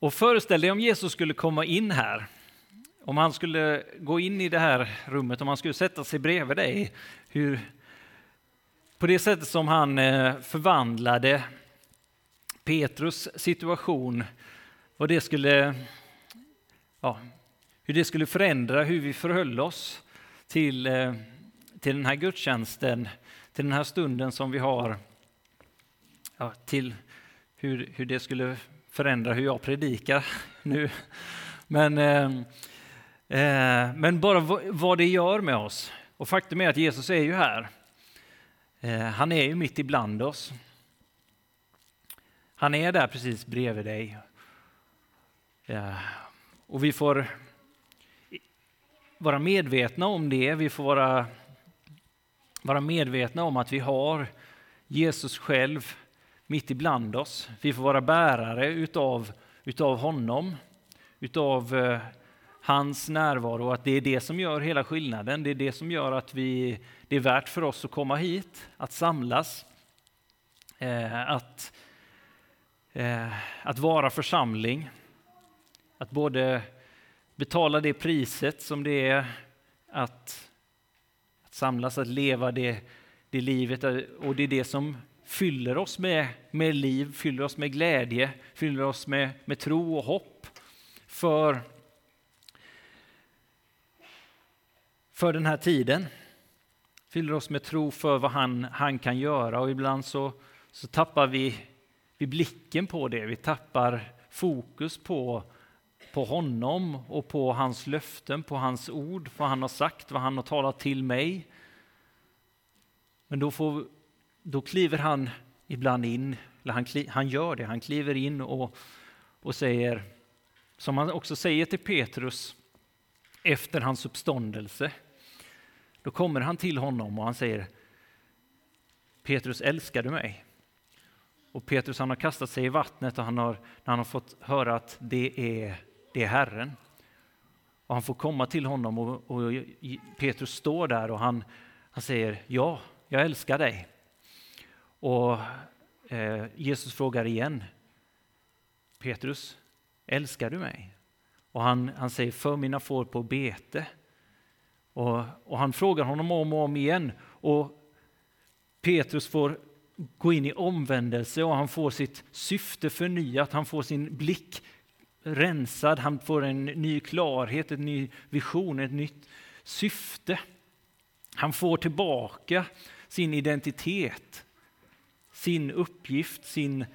Och föreställ dig om Jesus skulle komma in här, om han skulle gå in i det här rummet, om han skulle sätta sig bredvid dig, hur, på det sättet som han eh, förvandlade Petrus situation, vad det skulle, ja, hur det skulle förändra hur vi förhöll oss till, eh, till den här gudstjänsten, till den här stunden som vi har, ja, till hur, hur det skulle förändra hur jag predikar nu. Men, eh, eh, men bara vad det gör med oss. Och faktum är att Jesus är ju här. Eh, han är ju mitt ibland oss. Han är där precis bredvid dig. Eh, och vi får vara medvetna om det. Vi får vara, vara medvetna om att vi har Jesus själv mitt ibland oss. Vi får vara bärare utav, utav honom, utav eh, hans närvaro. Att det är det som gör hela skillnaden. Det är det som gör att vi, det är värt för oss att komma hit, att samlas, eh, att, eh, att vara församling. Att både betala det priset som det är att, att samlas, att leva det, det livet. Och det är det som fyller oss med, med liv, fyller oss med glädje, fyller oss med, med tro och hopp för, för den här tiden. Fyller oss med tro för vad han, han kan göra och ibland så, så tappar vi, vi blicken på det. Vi tappar fokus på, på honom och på hans löften, på hans ord, vad han har sagt, vad han har talat till mig. Men då får då kliver han ibland in, eller han, han gör det, han kliver in och, och säger, som han också säger till Petrus efter hans uppståndelse, då kommer han till honom och han säger Petrus, älskar du mig? Och Petrus han har kastat sig i vattnet och han har, när han har fått höra att det är, det är Herren. Och han får komma till honom och, och Petrus står där och han, han säger ja, jag älskar dig. Och eh, Jesus frågar igen, Petrus, älskar du mig? Och han, han säger, för mina får på bete. Och, och han frågar honom om och om igen. Och Petrus får gå in i omvändelse och han får sitt syfte förnyat, han får sin blick rensad, han får en ny klarhet, en ny vision, ett nytt syfte. Han får tillbaka sin identitet sin uppgift, sin,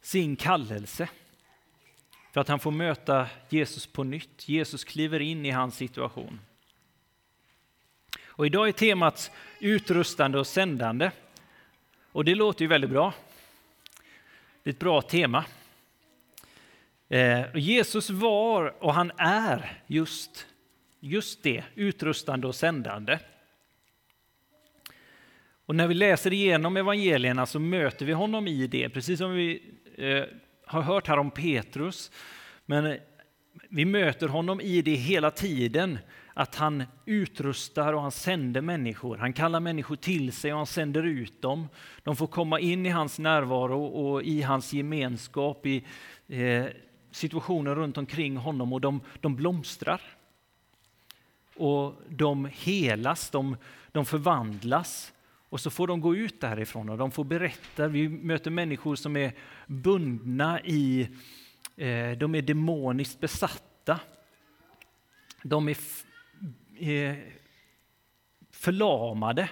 sin kallelse. För att han får möta Jesus på nytt. Jesus kliver in i hans situation. Och idag är temat utrustande och sändande. Och det låter ju väldigt bra. Det är ett bra tema. Eh, Jesus var och han är just, just det, utrustande och sändande. Och när vi läser igenom evangelierna så möter vi honom i det, precis som vi eh, har hört här om Petrus. Men eh, vi möter honom i det hela tiden, att han utrustar och han sänder människor. Han kallar människor till sig och han sänder ut dem. De får komma in i hans närvaro och i hans gemenskap, i eh, situationer runt omkring honom och de, de blomstrar. Och de helas, de, de förvandlas och så får de gå ut därifrån och de får berätta. Vi möter människor som är bundna i, eh, de är demoniskt besatta. De är eh, förlamade.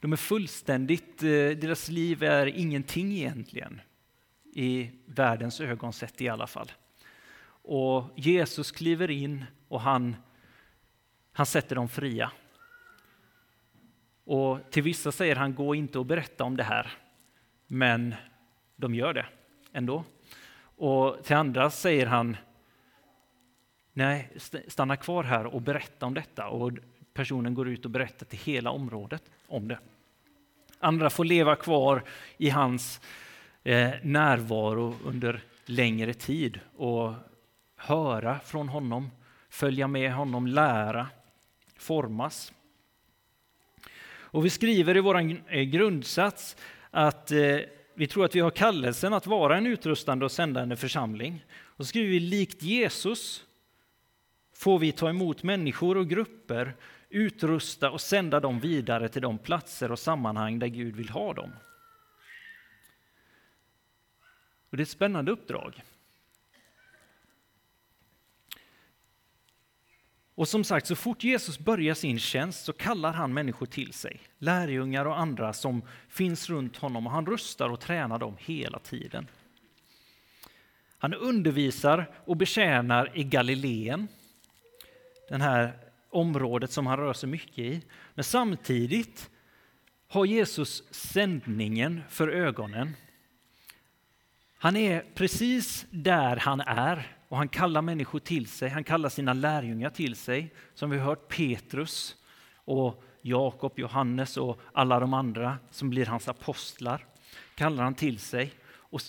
De är fullständigt, eh, deras liv är ingenting egentligen. I världens ögon sett i alla fall. Och Jesus kliver in och han, han sätter dem fria. Och till vissa säger han, gå inte och berätta om det här. Men de gör det ändå. Och till andra säger han, nej, stanna kvar här och berätta om detta. Och personen går ut och berättar till hela området om det. Andra får leva kvar i hans eh, närvaro under längre tid och höra från honom, följa med honom, lära, formas. Och vi skriver i vår eh, grundsats att eh, vi tror att vi har kallelsen att vara en utrustande och sändande församling. Och så skriver vi likt Jesus får vi ta emot människor och grupper, utrusta och sända dem vidare till de platser och sammanhang där Gud vill ha dem. Och det är ett spännande uppdrag. Och som sagt, så fort Jesus börjar sin tjänst så kallar han människor till sig, lärjungar och andra som finns runt honom och han rustar och tränar dem hela tiden. Han undervisar och betjänar i Galileen, det här området som han rör sig mycket i. Men samtidigt har Jesus sändningen för ögonen. Han är precis där han är och han kallar människor till sig. Han kallar sina lärjungar till sig. Som vi har hört Petrus och Jakob, Johannes och alla de andra som blir hans apostlar kallar han till sig. Och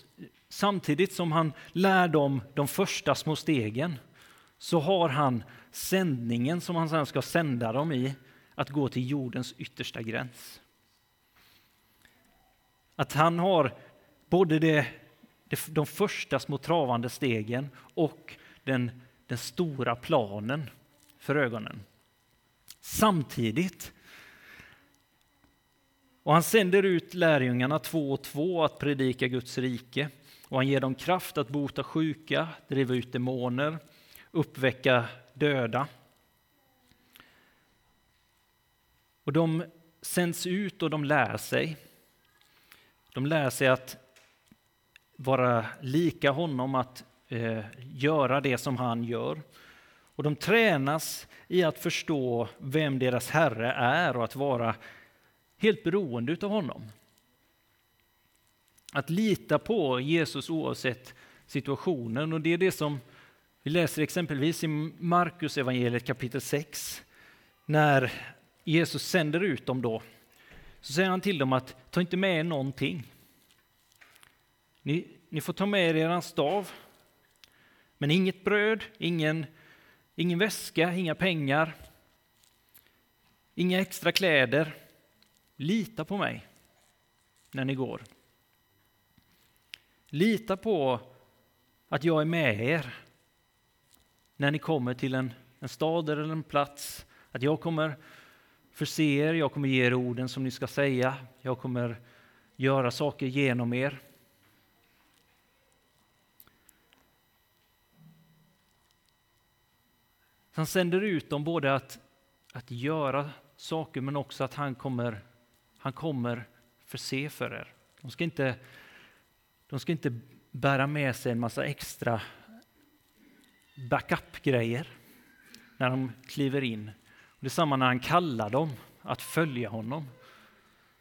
samtidigt som han lär dem de första små stegen så har han sändningen som han sedan ska sända dem i att gå till jordens yttersta gräns. Att han har både det de första små travande stegen och den, den stora planen för ögonen. Samtidigt. Och han sänder ut lärjungarna två och två att predika Guds rike. Och han ger dem kraft att bota sjuka, driva ut demoner, uppväcka döda. Och de sänds ut och de lär sig. De lär sig att vara lika honom, att eh, göra det som han gör. Och de tränas i att förstå vem deras Herre är och att vara helt beroende av honom. Att lita på Jesus oavsett situationen. Och det är det som vi läser exempelvis i Markus evangeliet kapitel 6. När Jesus sänder ut dem då, så säger han till dem att ta inte med er någonting. Ni, ni får ta med er er stav, men inget bröd, ingen, ingen väska, inga pengar, inga extra kläder. Lita på mig när ni går. Lita på att jag är med er när ni kommer till en, en stad eller en plats. Att jag kommer förse er, jag kommer ge er orden som ni ska säga. Jag kommer göra saker genom er. Han sänder ut dem både att, att göra saker men också att han kommer, han kommer förse för er. De ska, inte, de ska inte bära med sig en massa extra backup-grejer när de kliver in. Det är samma när han kallar dem att följa honom.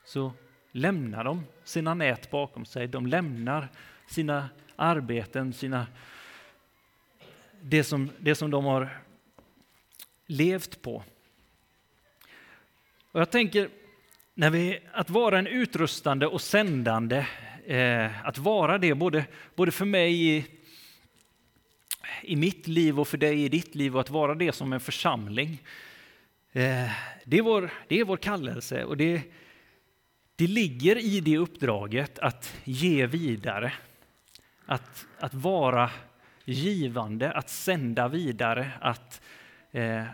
Så lämnar de sina nät bakom sig. De lämnar sina arbeten, sina, det, som, det som de har levt på. Och jag tänker, när vi, att vara en utrustande och sändande, eh, att vara det både, både för mig i, i mitt liv och för dig i ditt liv och att vara det som en församling. Eh, det, är vår, det är vår kallelse och det, det ligger i det uppdraget att ge vidare. Att, att vara givande, att sända vidare, att eh,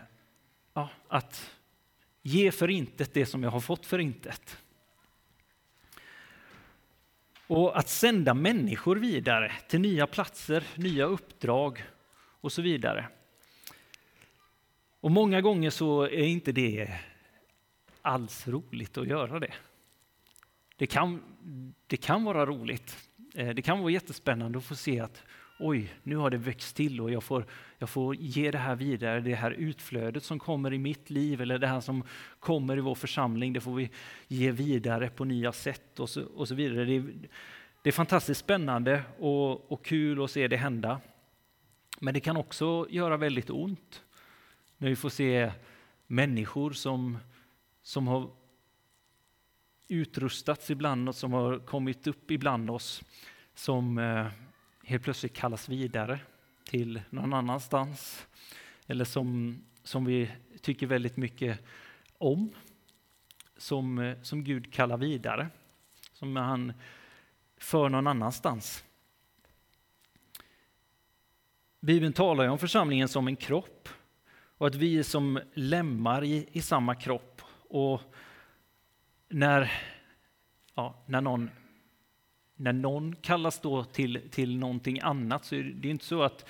ja, att ge för intet det som jag har fått för intet. Och att sända människor vidare till nya platser, nya uppdrag och så vidare. Och många gånger så är inte det alls roligt att göra det. Det kan, det kan vara roligt. Eh, det kan vara jättespännande att få se att oj, nu har det växt till och jag får, jag får ge det här vidare, det här utflödet som kommer i mitt liv eller det här som kommer i vår församling, det får vi ge vidare på nya sätt och så, och så vidare. Det är, det är fantastiskt spännande och, och kul att se det hända. Men det kan också göra väldigt ont när vi får se människor som, som har utrustats ibland och som har kommit upp ibland oss som eh, helt plötsligt kallas vidare till någon annanstans. Eller som, som vi tycker väldigt mycket om. Som, eh, som Gud kallar vidare. Som han för någon annanstans. Bibeln talar ju om församlingen som en kropp och att vi är som lemmar i, i samma kropp. Och när, ja, när, någon, när någon kallas då till, till någonting annat så är det inte så att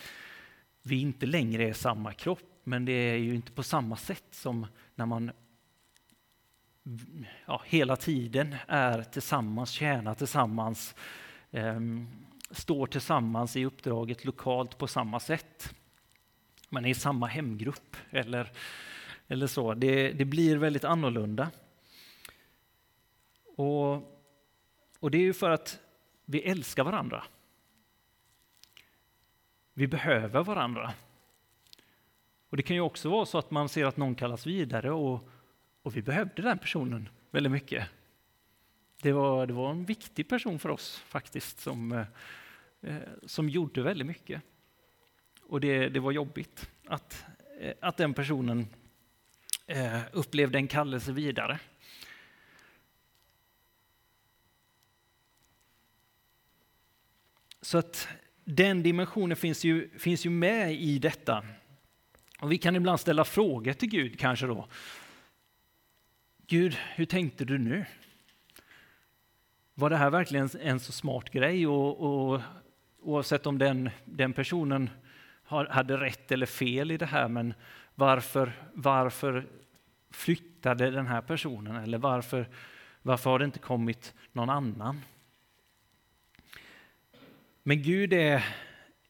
vi inte längre är samma kropp, men det är ju inte på samma sätt som när man ja, hela tiden är tillsammans, tjänar tillsammans, eh, står tillsammans i uppdraget lokalt på samma sätt. Man är i samma hemgrupp eller, eller så. Det, det blir väldigt annorlunda. Och, och det är ju för att vi älskar varandra. Vi behöver varandra. Och Det kan ju också vara så att man ser att någon kallas vidare och, och vi behövde den personen väldigt mycket. Det var, det var en viktig person för oss faktiskt som, eh, eh som gjorde väldigt mycket. Och det, det var jobbigt att, eh, att den personen eh, upplevde en kallelse vidare. Så att den dimensionen finns ju, finns ju med i detta. Och vi kan ibland ställa frågor till Gud kanske då. Gud, hur tänkte du nu? Var det här verkligen en så smart grej? Och, och oavsett om den, den personen har, hade rätt eller fel i det här, men varför, varför flyttade den här personen? Eller varför, varför har det inte kommit någon annan? Men Gud är,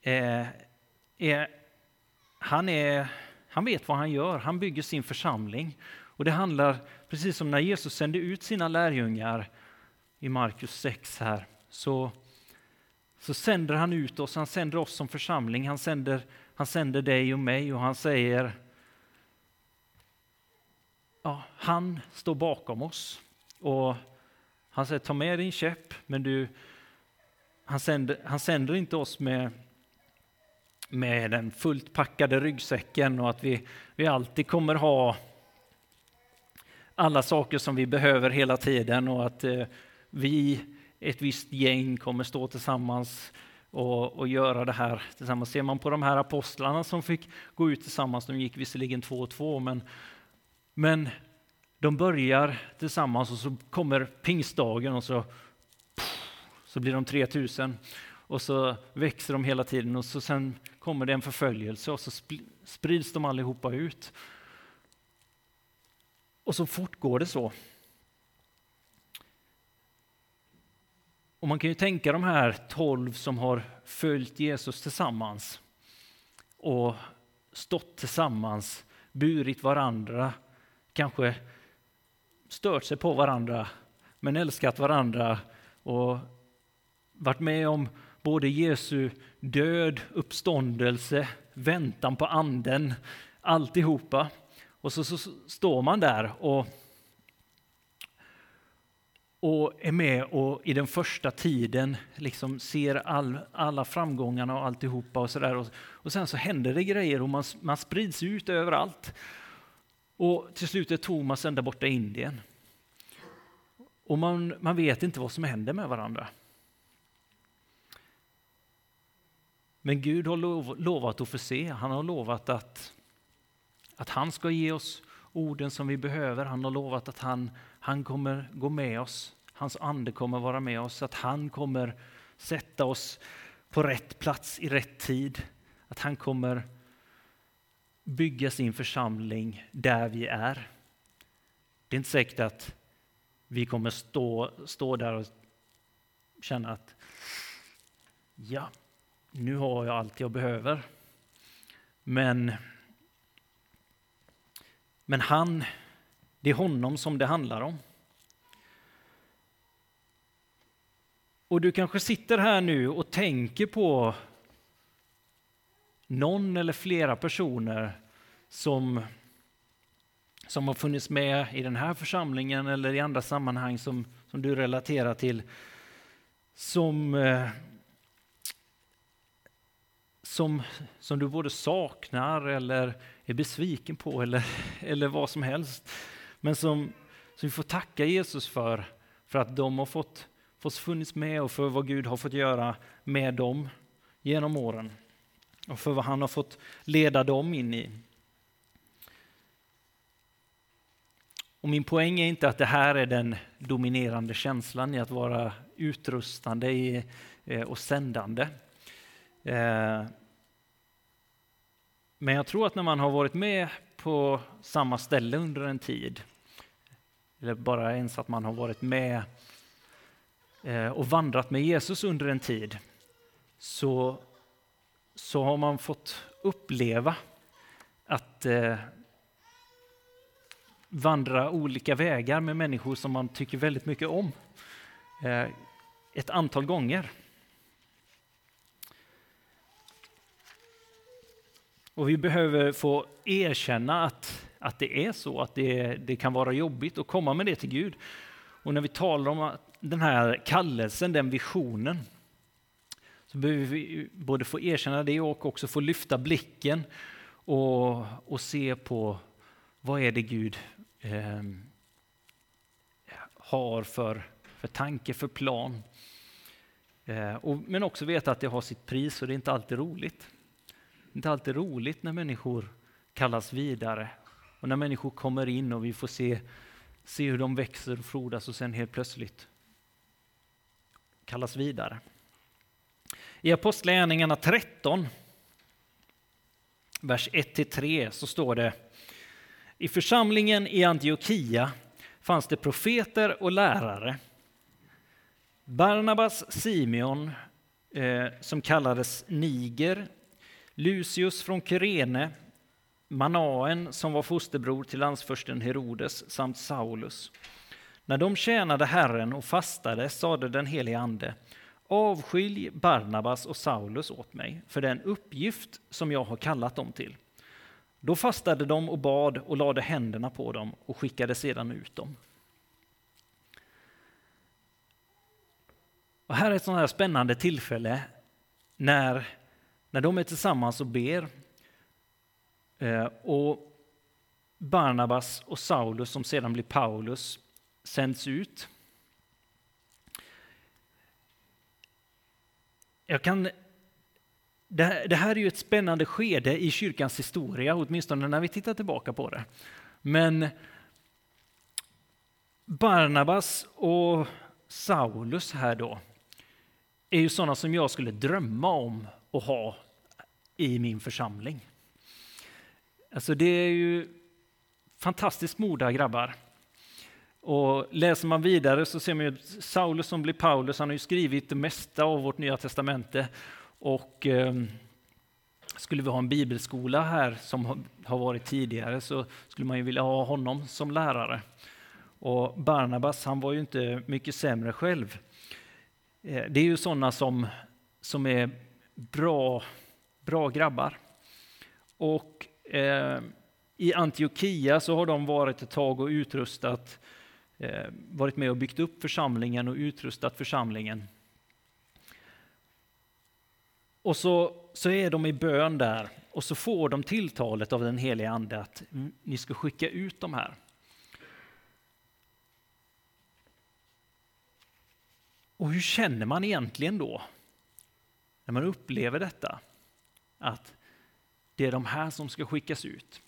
är, är, han, är, han vet vad han gör, han bygger sin församling. Och det handlar, precis som när Jesus sände ut sina lärjungar i Markus 6 här, så, så sänder han ut oss, han sänder oss som församling, han sänder, han sänder dig och mig och han säger ja, han står bakom oss. Och han säger ta med din käpp, men du, han, sänder, han sänder inte oss med, med den fullt packade ryggsäcken och att vi, vi alltid kommer ha alla saker som vi behöver hela tiden och att eh, vi, ett visst gäng, kommer stå tillsammans och, och göra det här tillsammans. Ser man på de här apostlarna som fick gå ut tillsammans, de gick visserligen två och två, men, men de börjar tillsammans och så kommer pingstdagen och så, så blir de 3000 och så växer de hela tiden och så sen kommer det en förföljelse och så sprids de allihopa ut. Och så fortgår det så. Och man kan ju tänka de här tolv som har följt Jesus tillsammans och stått tillsammans, burit varandra, kanske stört sig på varandra, men älskat varandra och varit med om både Jesu död, uppståndelse, väntan på anden, alltihopa. Och så, så står man där och, och är med och i den första tiden liksom ser all, alla framgångarna och alltihopa och sådär. Och, och sen så händer det grejer och man, man sprids ut överallt. Och till slut är Thomas ända borta i Indien. Och man, man vet inte vad som händer med varandra. Men Gud har lov, lovat att förse, han har lovat att att han ska ge oss orden som vi behöver. Han har lovat att han, han kommer gå med oss. Hans ande kommer vara med oss, att han kommer sätta oss på rätt plats i rätt tid. Att han kommer bygga sin församling där vi är. Det är inte säkert att vi kommer stå, stå där och känna att ja, nu har jag allt jag behöver. Men men han, det är honom som det handlar om. Och du kanske sitter här nu och tänker på någon eller flera personer som, som har funnits med i den här församlingen eller i andra sammanhang som, som du relaterar till. Som, eh, som, som du både saknar eller är besviken på eller, eller vad som helst. Men som, som vi får tacka Jesus för, för att de har fått, fått funnits med och för vad Gud har fått göra med dem genom åren. Och för vad han har fått leda dem in i. Och min poäng är inte att det här är den dominerande känslan i att vara utrustande eh, och sändande. Eh, men jag tror att när man har varit med på samma ställe under en tid, eller bara ens att man har varit med eh, och vandrat med Jesus under en tid, så, så har man fått uppleva att eh, vandra olika vägar med människor som man tycker väldigt mycket om. Eh, ett antal gånger. Och vi behöver få erkänna att, att det är så, att det, det kan vara jobbigt att komma med det till Gud. Och när vi talar om den här kallelsen, den visionen, så behöver vi både få erkänna det och också få lyfta blicken och, och se på vad är det Gud eh, har för, för tanke, för plan. Eh, och, men också veta att det har sitt pris och det är inte alltid roligt. Det är inte alltid roligt när människor kallas vidare och när människor kommer in och vi får se, se hur de växer och frodas och sen helt plötsligt kallas vidare. I Apostlagärningarna 13, vers 1-3 så står det i församlingen i Antiochia fanns det profeter och lärare. Barnabas Simeon, eh, som kallades Niger, Lucius från Kyrene, Manaen som var fosterbror till landsförsten Herodes samt Saulus. När de tjänade Herren och fastade sade den helige Ande Avskilj Barnabas och Saulus åt mig för den uppgift som jag har kallat dem till. Då fastade de och bad och lade händerna på dem och skickade sedan ut dem. Och här är ett sånt här spännande tillfälle när, när de är tillsammans och ber. Eh, och Barnabas och Saulus, som sedan blir Paulus, sänds ut. Jag kan det, här är ju ett spännande skede i kyrkans historia, åtminstone när vi tittar tillbaka på det. Men Barnabas och Saulus här då är ju sådana som jag skulle drömma om att ha i min församling. Alltså det är ju fantastiskt moda grabbar. Och läser man vidare så ser man ju Saulus som blir Paulus, han har ju skrivit det mesta av vårt nya testamente och eh, skulle vi ha en bibelskola här som har varit tidigare så skulle man ju vilja ha honom som lärare. Och Barnabas han var ju inte mycket sämre själv. Eh, det är ju sådana som, som är bra, bra grabbar. Och eh, i Antiochia så har de varit ett tag och utrustat, eh, varit med och byggt upp församlingen och utrustat församlingen. Och så, så är de i bön där och så får de tilltalet av den helige Ande att ni ska skicka ut de här. Och hur känner man egentligen då? När man upplever detta? Att det är de här som ska skickas ut.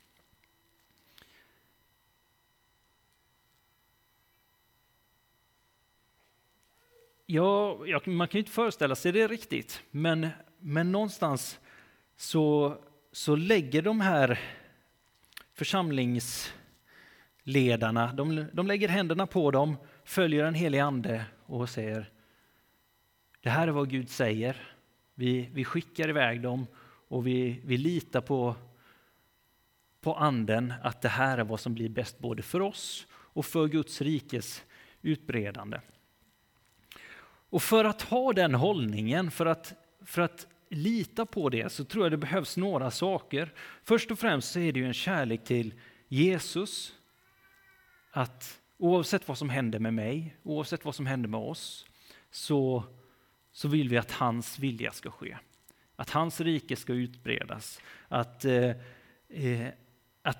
Ja, man kan ju inte föreställa sig det riktigt, men men någonstans så, så lägger de här församlingsledarna, de, de lägger händerna på dem, följer den helige ande och säger det här är vad Gud säger. Vi, vi skickar iväg dem och vi, vi litar på, på anden att det här är vad som blir bäst både för oss och för Guds rikes utbredande. Och för att ha den hållningen, för att för att lita på det så tror jag det behövs några saker. Först och främst så är det ju en kärlek till Jesus. Att oavsett vad som händer med mig, oavsett vad som händer med oss, så, så vill vi att hans vilja ska ske. Att hans rike ska utbredas. Att, eh, eh att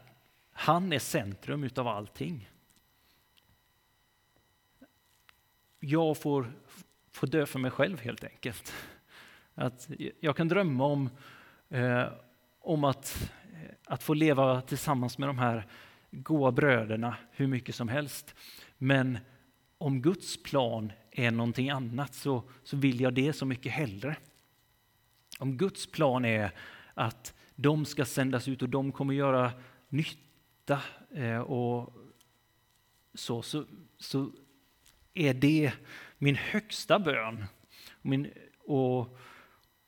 han är centrum utav allting. Jag får får dö för mig själv helt enkelt. Att jag kan drömma om, eh, om att, att få leva tillsammans med de här goda bröderna hur mycket som helst. Men om Guds plan är någonting annat så, så vill jag det så mycket hellre. Om Guds plan är att de ska sändas ut och de kommer göra nytta eh, och så, så, så är det min högsta bön. Min, och,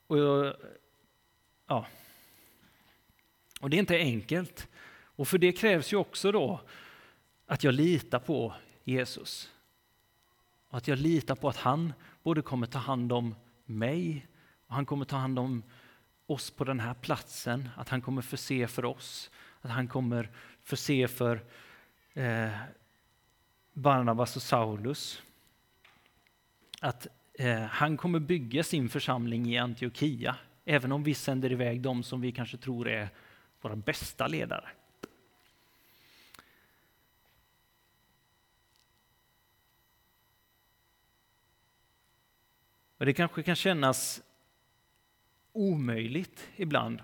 och, ja. och det är inte enkelt. Och för det krävs ju också då att jag litar på Jesus. Och att jag litar på att han både kommer ta hand om mig och han kommer ta hand om oss på den här platsen, att han kommer förse för oss, att han kommer förse för eh, Barnabas och Saulus. Att eh, han kommer bygga sin församling i Antiochia, även om vi sänder iväg dem som vi kanske tror är våra bästa ledare. Och det kanske kan kännas omöjligt ibland.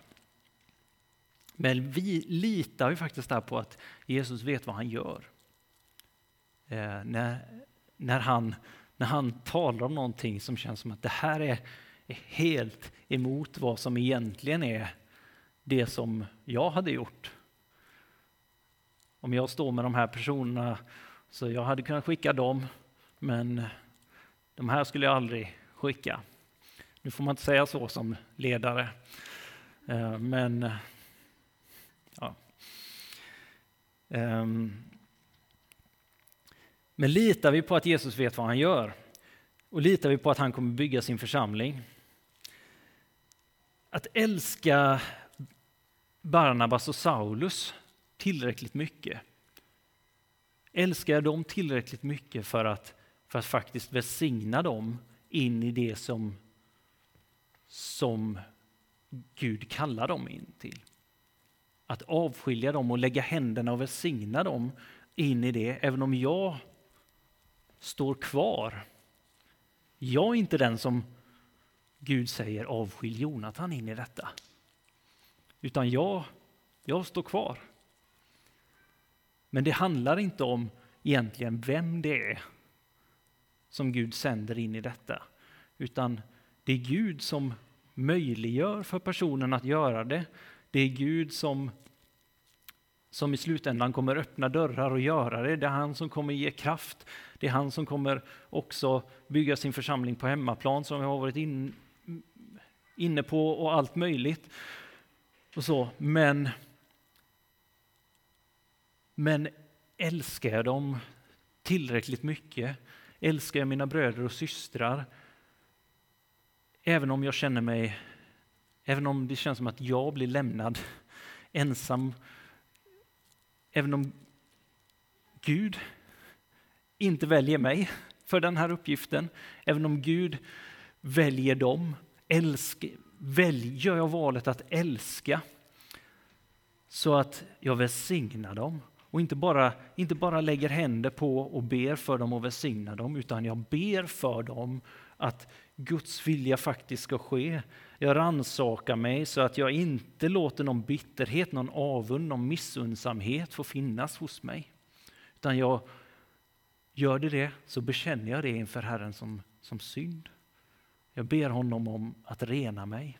Men vi litar ju faktiskt där på att Jesus vet vad han gör. Eh, när, när, han, när han talar om någonting som känns som att det här är, är helt emot vad som egentligen är det som jag hade gjort. Om jag står med de här personerna, så jag hade kunnat skicka dem, men de här skulle jag aldrig skicka. Nu får man inte säga så som ledare, eh, men ja. Ehm, men litar vi på att Jesus vet vad han gör och litar vi på att han kommer bygga sin församling. Att älska Barnabas och Saulus tillräckligt mycket. Älskar jag dem tillräckligt mycket för att, för att faktiskt välsigna dem in i det som, som Gud kallar dem in till? Att avskilja dem och lägga händerna och välsigna dem in i det, även om jag står kvar. Jag är inte den som Gud säger avskilj Jonathan in i detta. Utan jag, jag står kvar. Men det handlar inte om egentligen vem det är som Gud sänder in i detta. Utan det är Gud som möjliggör för personen att göra det. Det är Gud som som i slutändan kommer öppna dörrar och göra det. Det är han som kommer ge kraft. Det är han som kommer också bygga sin församling på hemmaplan som jag har varit in, inne på och allt möjligt. Och så. Men, men älskar jag dem tillräckligt mycket? Älskar jag mina bröder och systrar? Även om jag känner mig, även om det känns som att jag blir lämnad ensam Även om Gud inte väljer mig för den här uppgiften, även om Gud väljer dem, älsk, välj, gör jag valet att älska så att jag välsignar dem och inte bara, inte bara lägger händer på och ber för dem och välsignar dem, utan jag ber för dem att Guds vilja faktiskt ska ske. Jag ransakar mig så att jag inte låter någon bitterhet, någon avund, någon missundsamhet få finnas hos mig. Utan jag gör det det så bekänner jag det inför Herren som, som synd. Jag ber honom om att rena mig.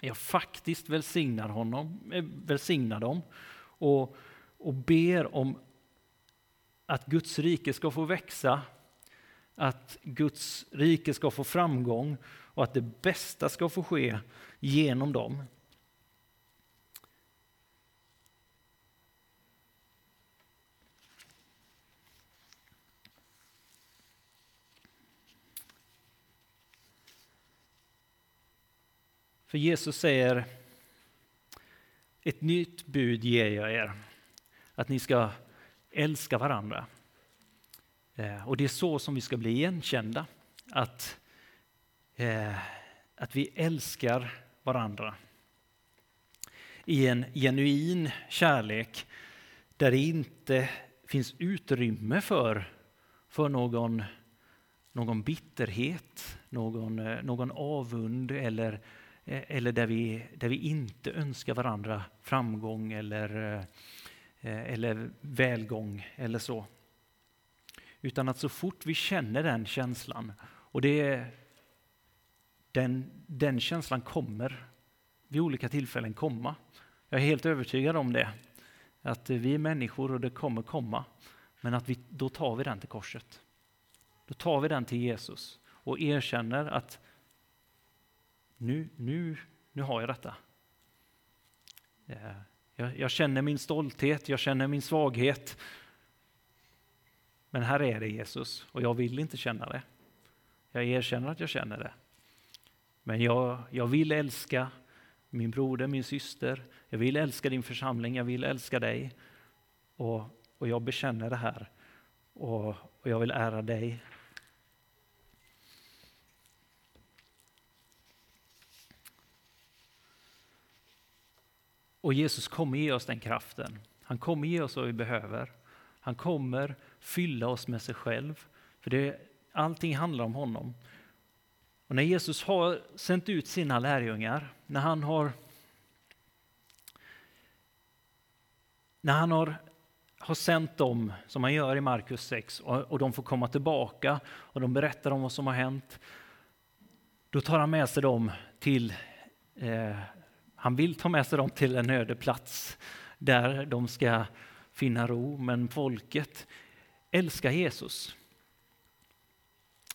Jag faktiskt välsignar, honom, eh, välsignar dem och, och ber om att Guds rike ska få växa att Guds rike ska få framgång och att det bästa ska få ske genom dem. För Jesus säger, ett nytt bud ger jag er, att ni ska älska varandra. Eh, och det är så som vi ska bli igenkända, att, eh, att vi älskar varandra i en genuin kärlek där det inte finns utrymme för, för någon någon bitterhet, någon, eh, någon avund eller, Eh, eller där, vi, där vi inte önskar varandra framgång eller, eh, eller välgång eller så. Utan att så fort vi känner den känslan, och det den, den känslan kommer vid olika tillfällen komma. Jag är helt övertygad om det. Att vi är människor och det kommer komma. Men att vi, då tar vi den till korset. Då tar vi den till Jesus och erkänner att nu, nu, nu har jag detta. Eh, jag, jag känner min stolthet, jag känner min svaghet. Men här är det Jesus och jag vill inte känna det. Jag erkänner att jag känner det. Men jag, jag vill älska min broder, min syster. Jag vill älska din församling, jag vill älska dig. Och, och jag bekänner det här. Och, och jag vill ära dig. Och Jesus kommer ge oss den kraften. Han kommer ge oss vad vi behöver. Han kommer fylla oss med sig själv. För det, allting handlar om honom. Och när Jesus har sänt ut sina lärjungar, när han har när han har, har sänt dem, som han gör i Markus 6, och, och de får komma tillbaka och de berättar om vad som har hänt, då tar han med sig dem till, eh, han vill ta med sig dem till en öde plats där de ska finna ro, men folket älskar Jesus.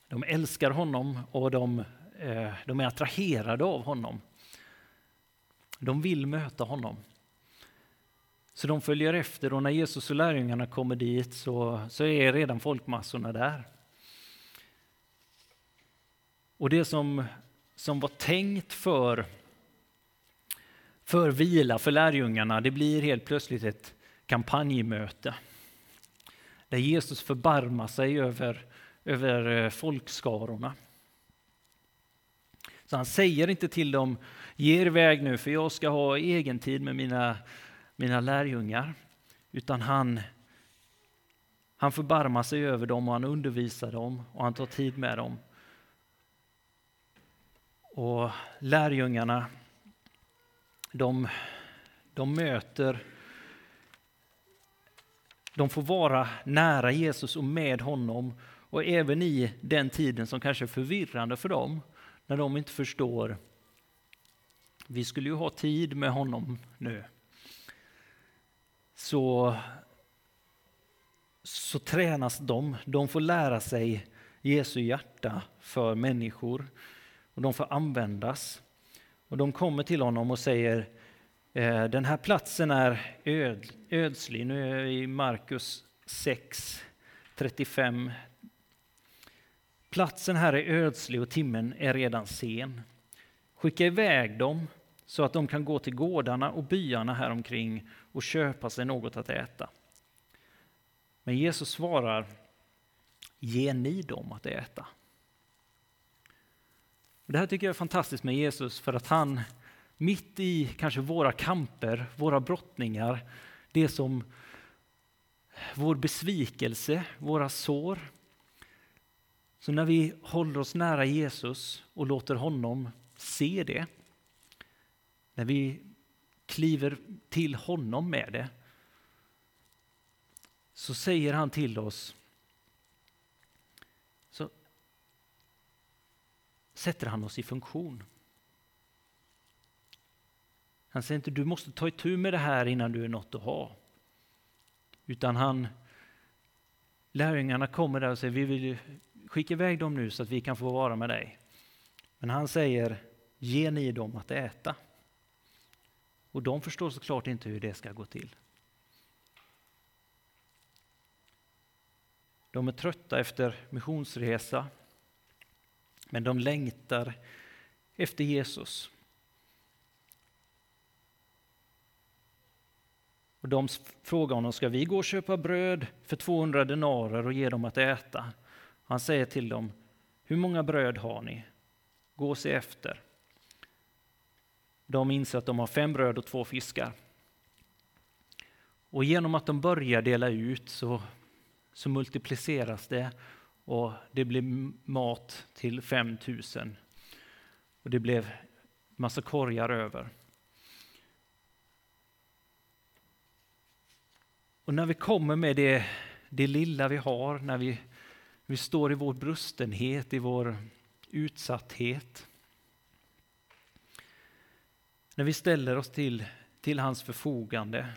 De älskar honom och de, eh, de är attraherade av honom. De vill möta honom. Så de följer efter och när Jesus och lärjungarna kommer dit så, så är redan folkmassorna där. Och det som, som var tänkt för, för vila för lärjungarna, det blir helt plötsligt ett kampanjmöte. Där Jesus förbarmar sig över över eh, folkskarorna. Så han säger inte till dem, ge er iväg nu för jag ska ha egen tid med mina, mina lärjungar. Utan han, han förbarmar sig över dem och han undervisar dem och han tar tid med dem. Och lärjungarna, de, de möter de får vara nära Jesus och med honom och även i den tiden som kanske är förvirrande för dem, när de inte förstår. Vi skulle ju ha tid med honom nu. Så, så tränas de. De får lära sig Jesu hjärta för människor. Och de får användas. Och de kommer till honom och säger eh, den här platsen är öd, ödslig. Nu är vi i Markus 6, 35 Platsen här är ödslig och timmen är redan sen. Skicka iväg dem så att de kan gå till gårdarna och byarna här omkring och köpa sig något att äta. Men Jesus svarar, ge ni dem att äta. Det här tycker jag är fantastiskt med Jesus för att han mitt i kanske våra kamper, våra brottningar, det som vår besvikelse, våra sår, så när vi håller oss nära Jesus och låter honom se det, när vi kliver till honom med det, så säger han till oss, så sätter han oss i funktion. Han säger inte du måste ta itu med det här innan du är något att ha. Utan han, lärjungarna kommer där och säger vi vill, skicka iväg dem nu så att vi kan få vara med dig. Men han säger, ge ni dem att äta. Och de förstår såklart inte hur det ska gå till. De är trötta efter missionsresa, men de längtar efter Jesus. Och de frågar honom, ska vi gå och köpa bröd för 200 denarer och ge dem att äta? Han säger till dem, hur många bröd har ni? Gå och se efter. De inser att de har fem bröd och två fiskar. Och genom att de börjar dela ut så, så multipliceras det och det blev mat till 5000. Och det blev massa korgar över. Och när vi kommer med det, det lilla vi har, när vi, vi står i vår brustenhet, i vår utsatthet. När vi ställer oss till, till hans förfogande,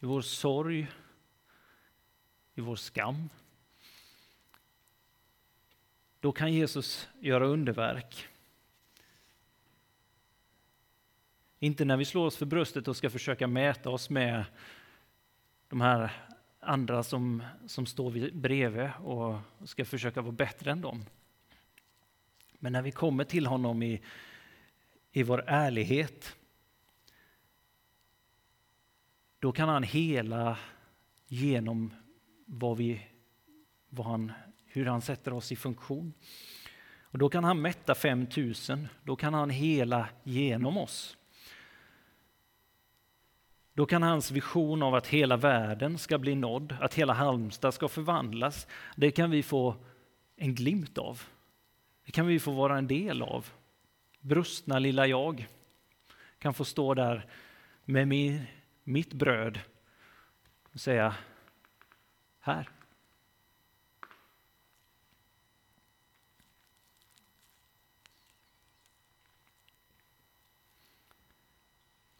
i vår sorg, i vår skam. Då kan Jesus göra underverk. Inte när vi slår oss för bröstet och ska försöka mäta oss med de här andra som, som står bredvid och ska försöka vara bättre än dem. Men när vi kommer till honom i, i vår ärlighet, då kan han hela genom vad vi, vad han, hur han sätter oss i funktion. Och då kan han mätta 5000, då kan han hela genom oss. Då kan hans vision av att hela världen ska bli nådd, att hela Halmstad ska förvandlas, det kan vi få en glimt av. Det kan vi få vara en del av. Brustna lilla jag kan få stå där med min, mitt bröd och säga här.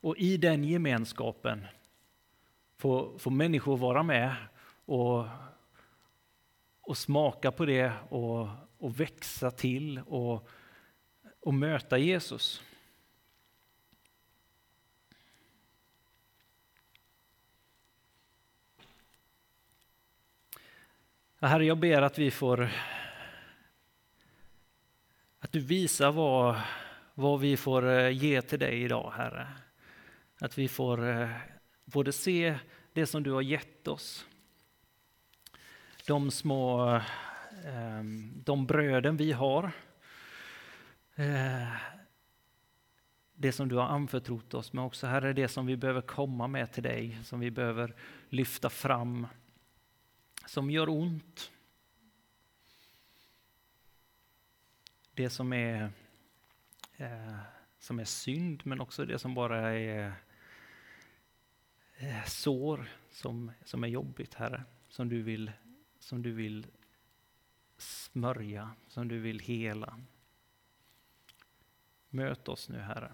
Och i den gemenskapen får, får människor vara med och, och smaka på det och, och växa till och, och möta Jesus. Herre, jag ber att vi får att du visar vad, vad vi får eh, ge till dig idag, Herre. Att vi får eh, både se det som du har gett oss, de små ehm, de bröden vi har, eh, det som du har anförtrott oss, men också här är det som vi behöver komma med till dig, som vi behöver lyfta fram, som gör ont. Det som är, eh, som är synd, men också det som bara är Eh, sår som, som är jobbigt, Herre, som du, vill, som du vill smörja, som du vill hela. Möt oss nu, Herre.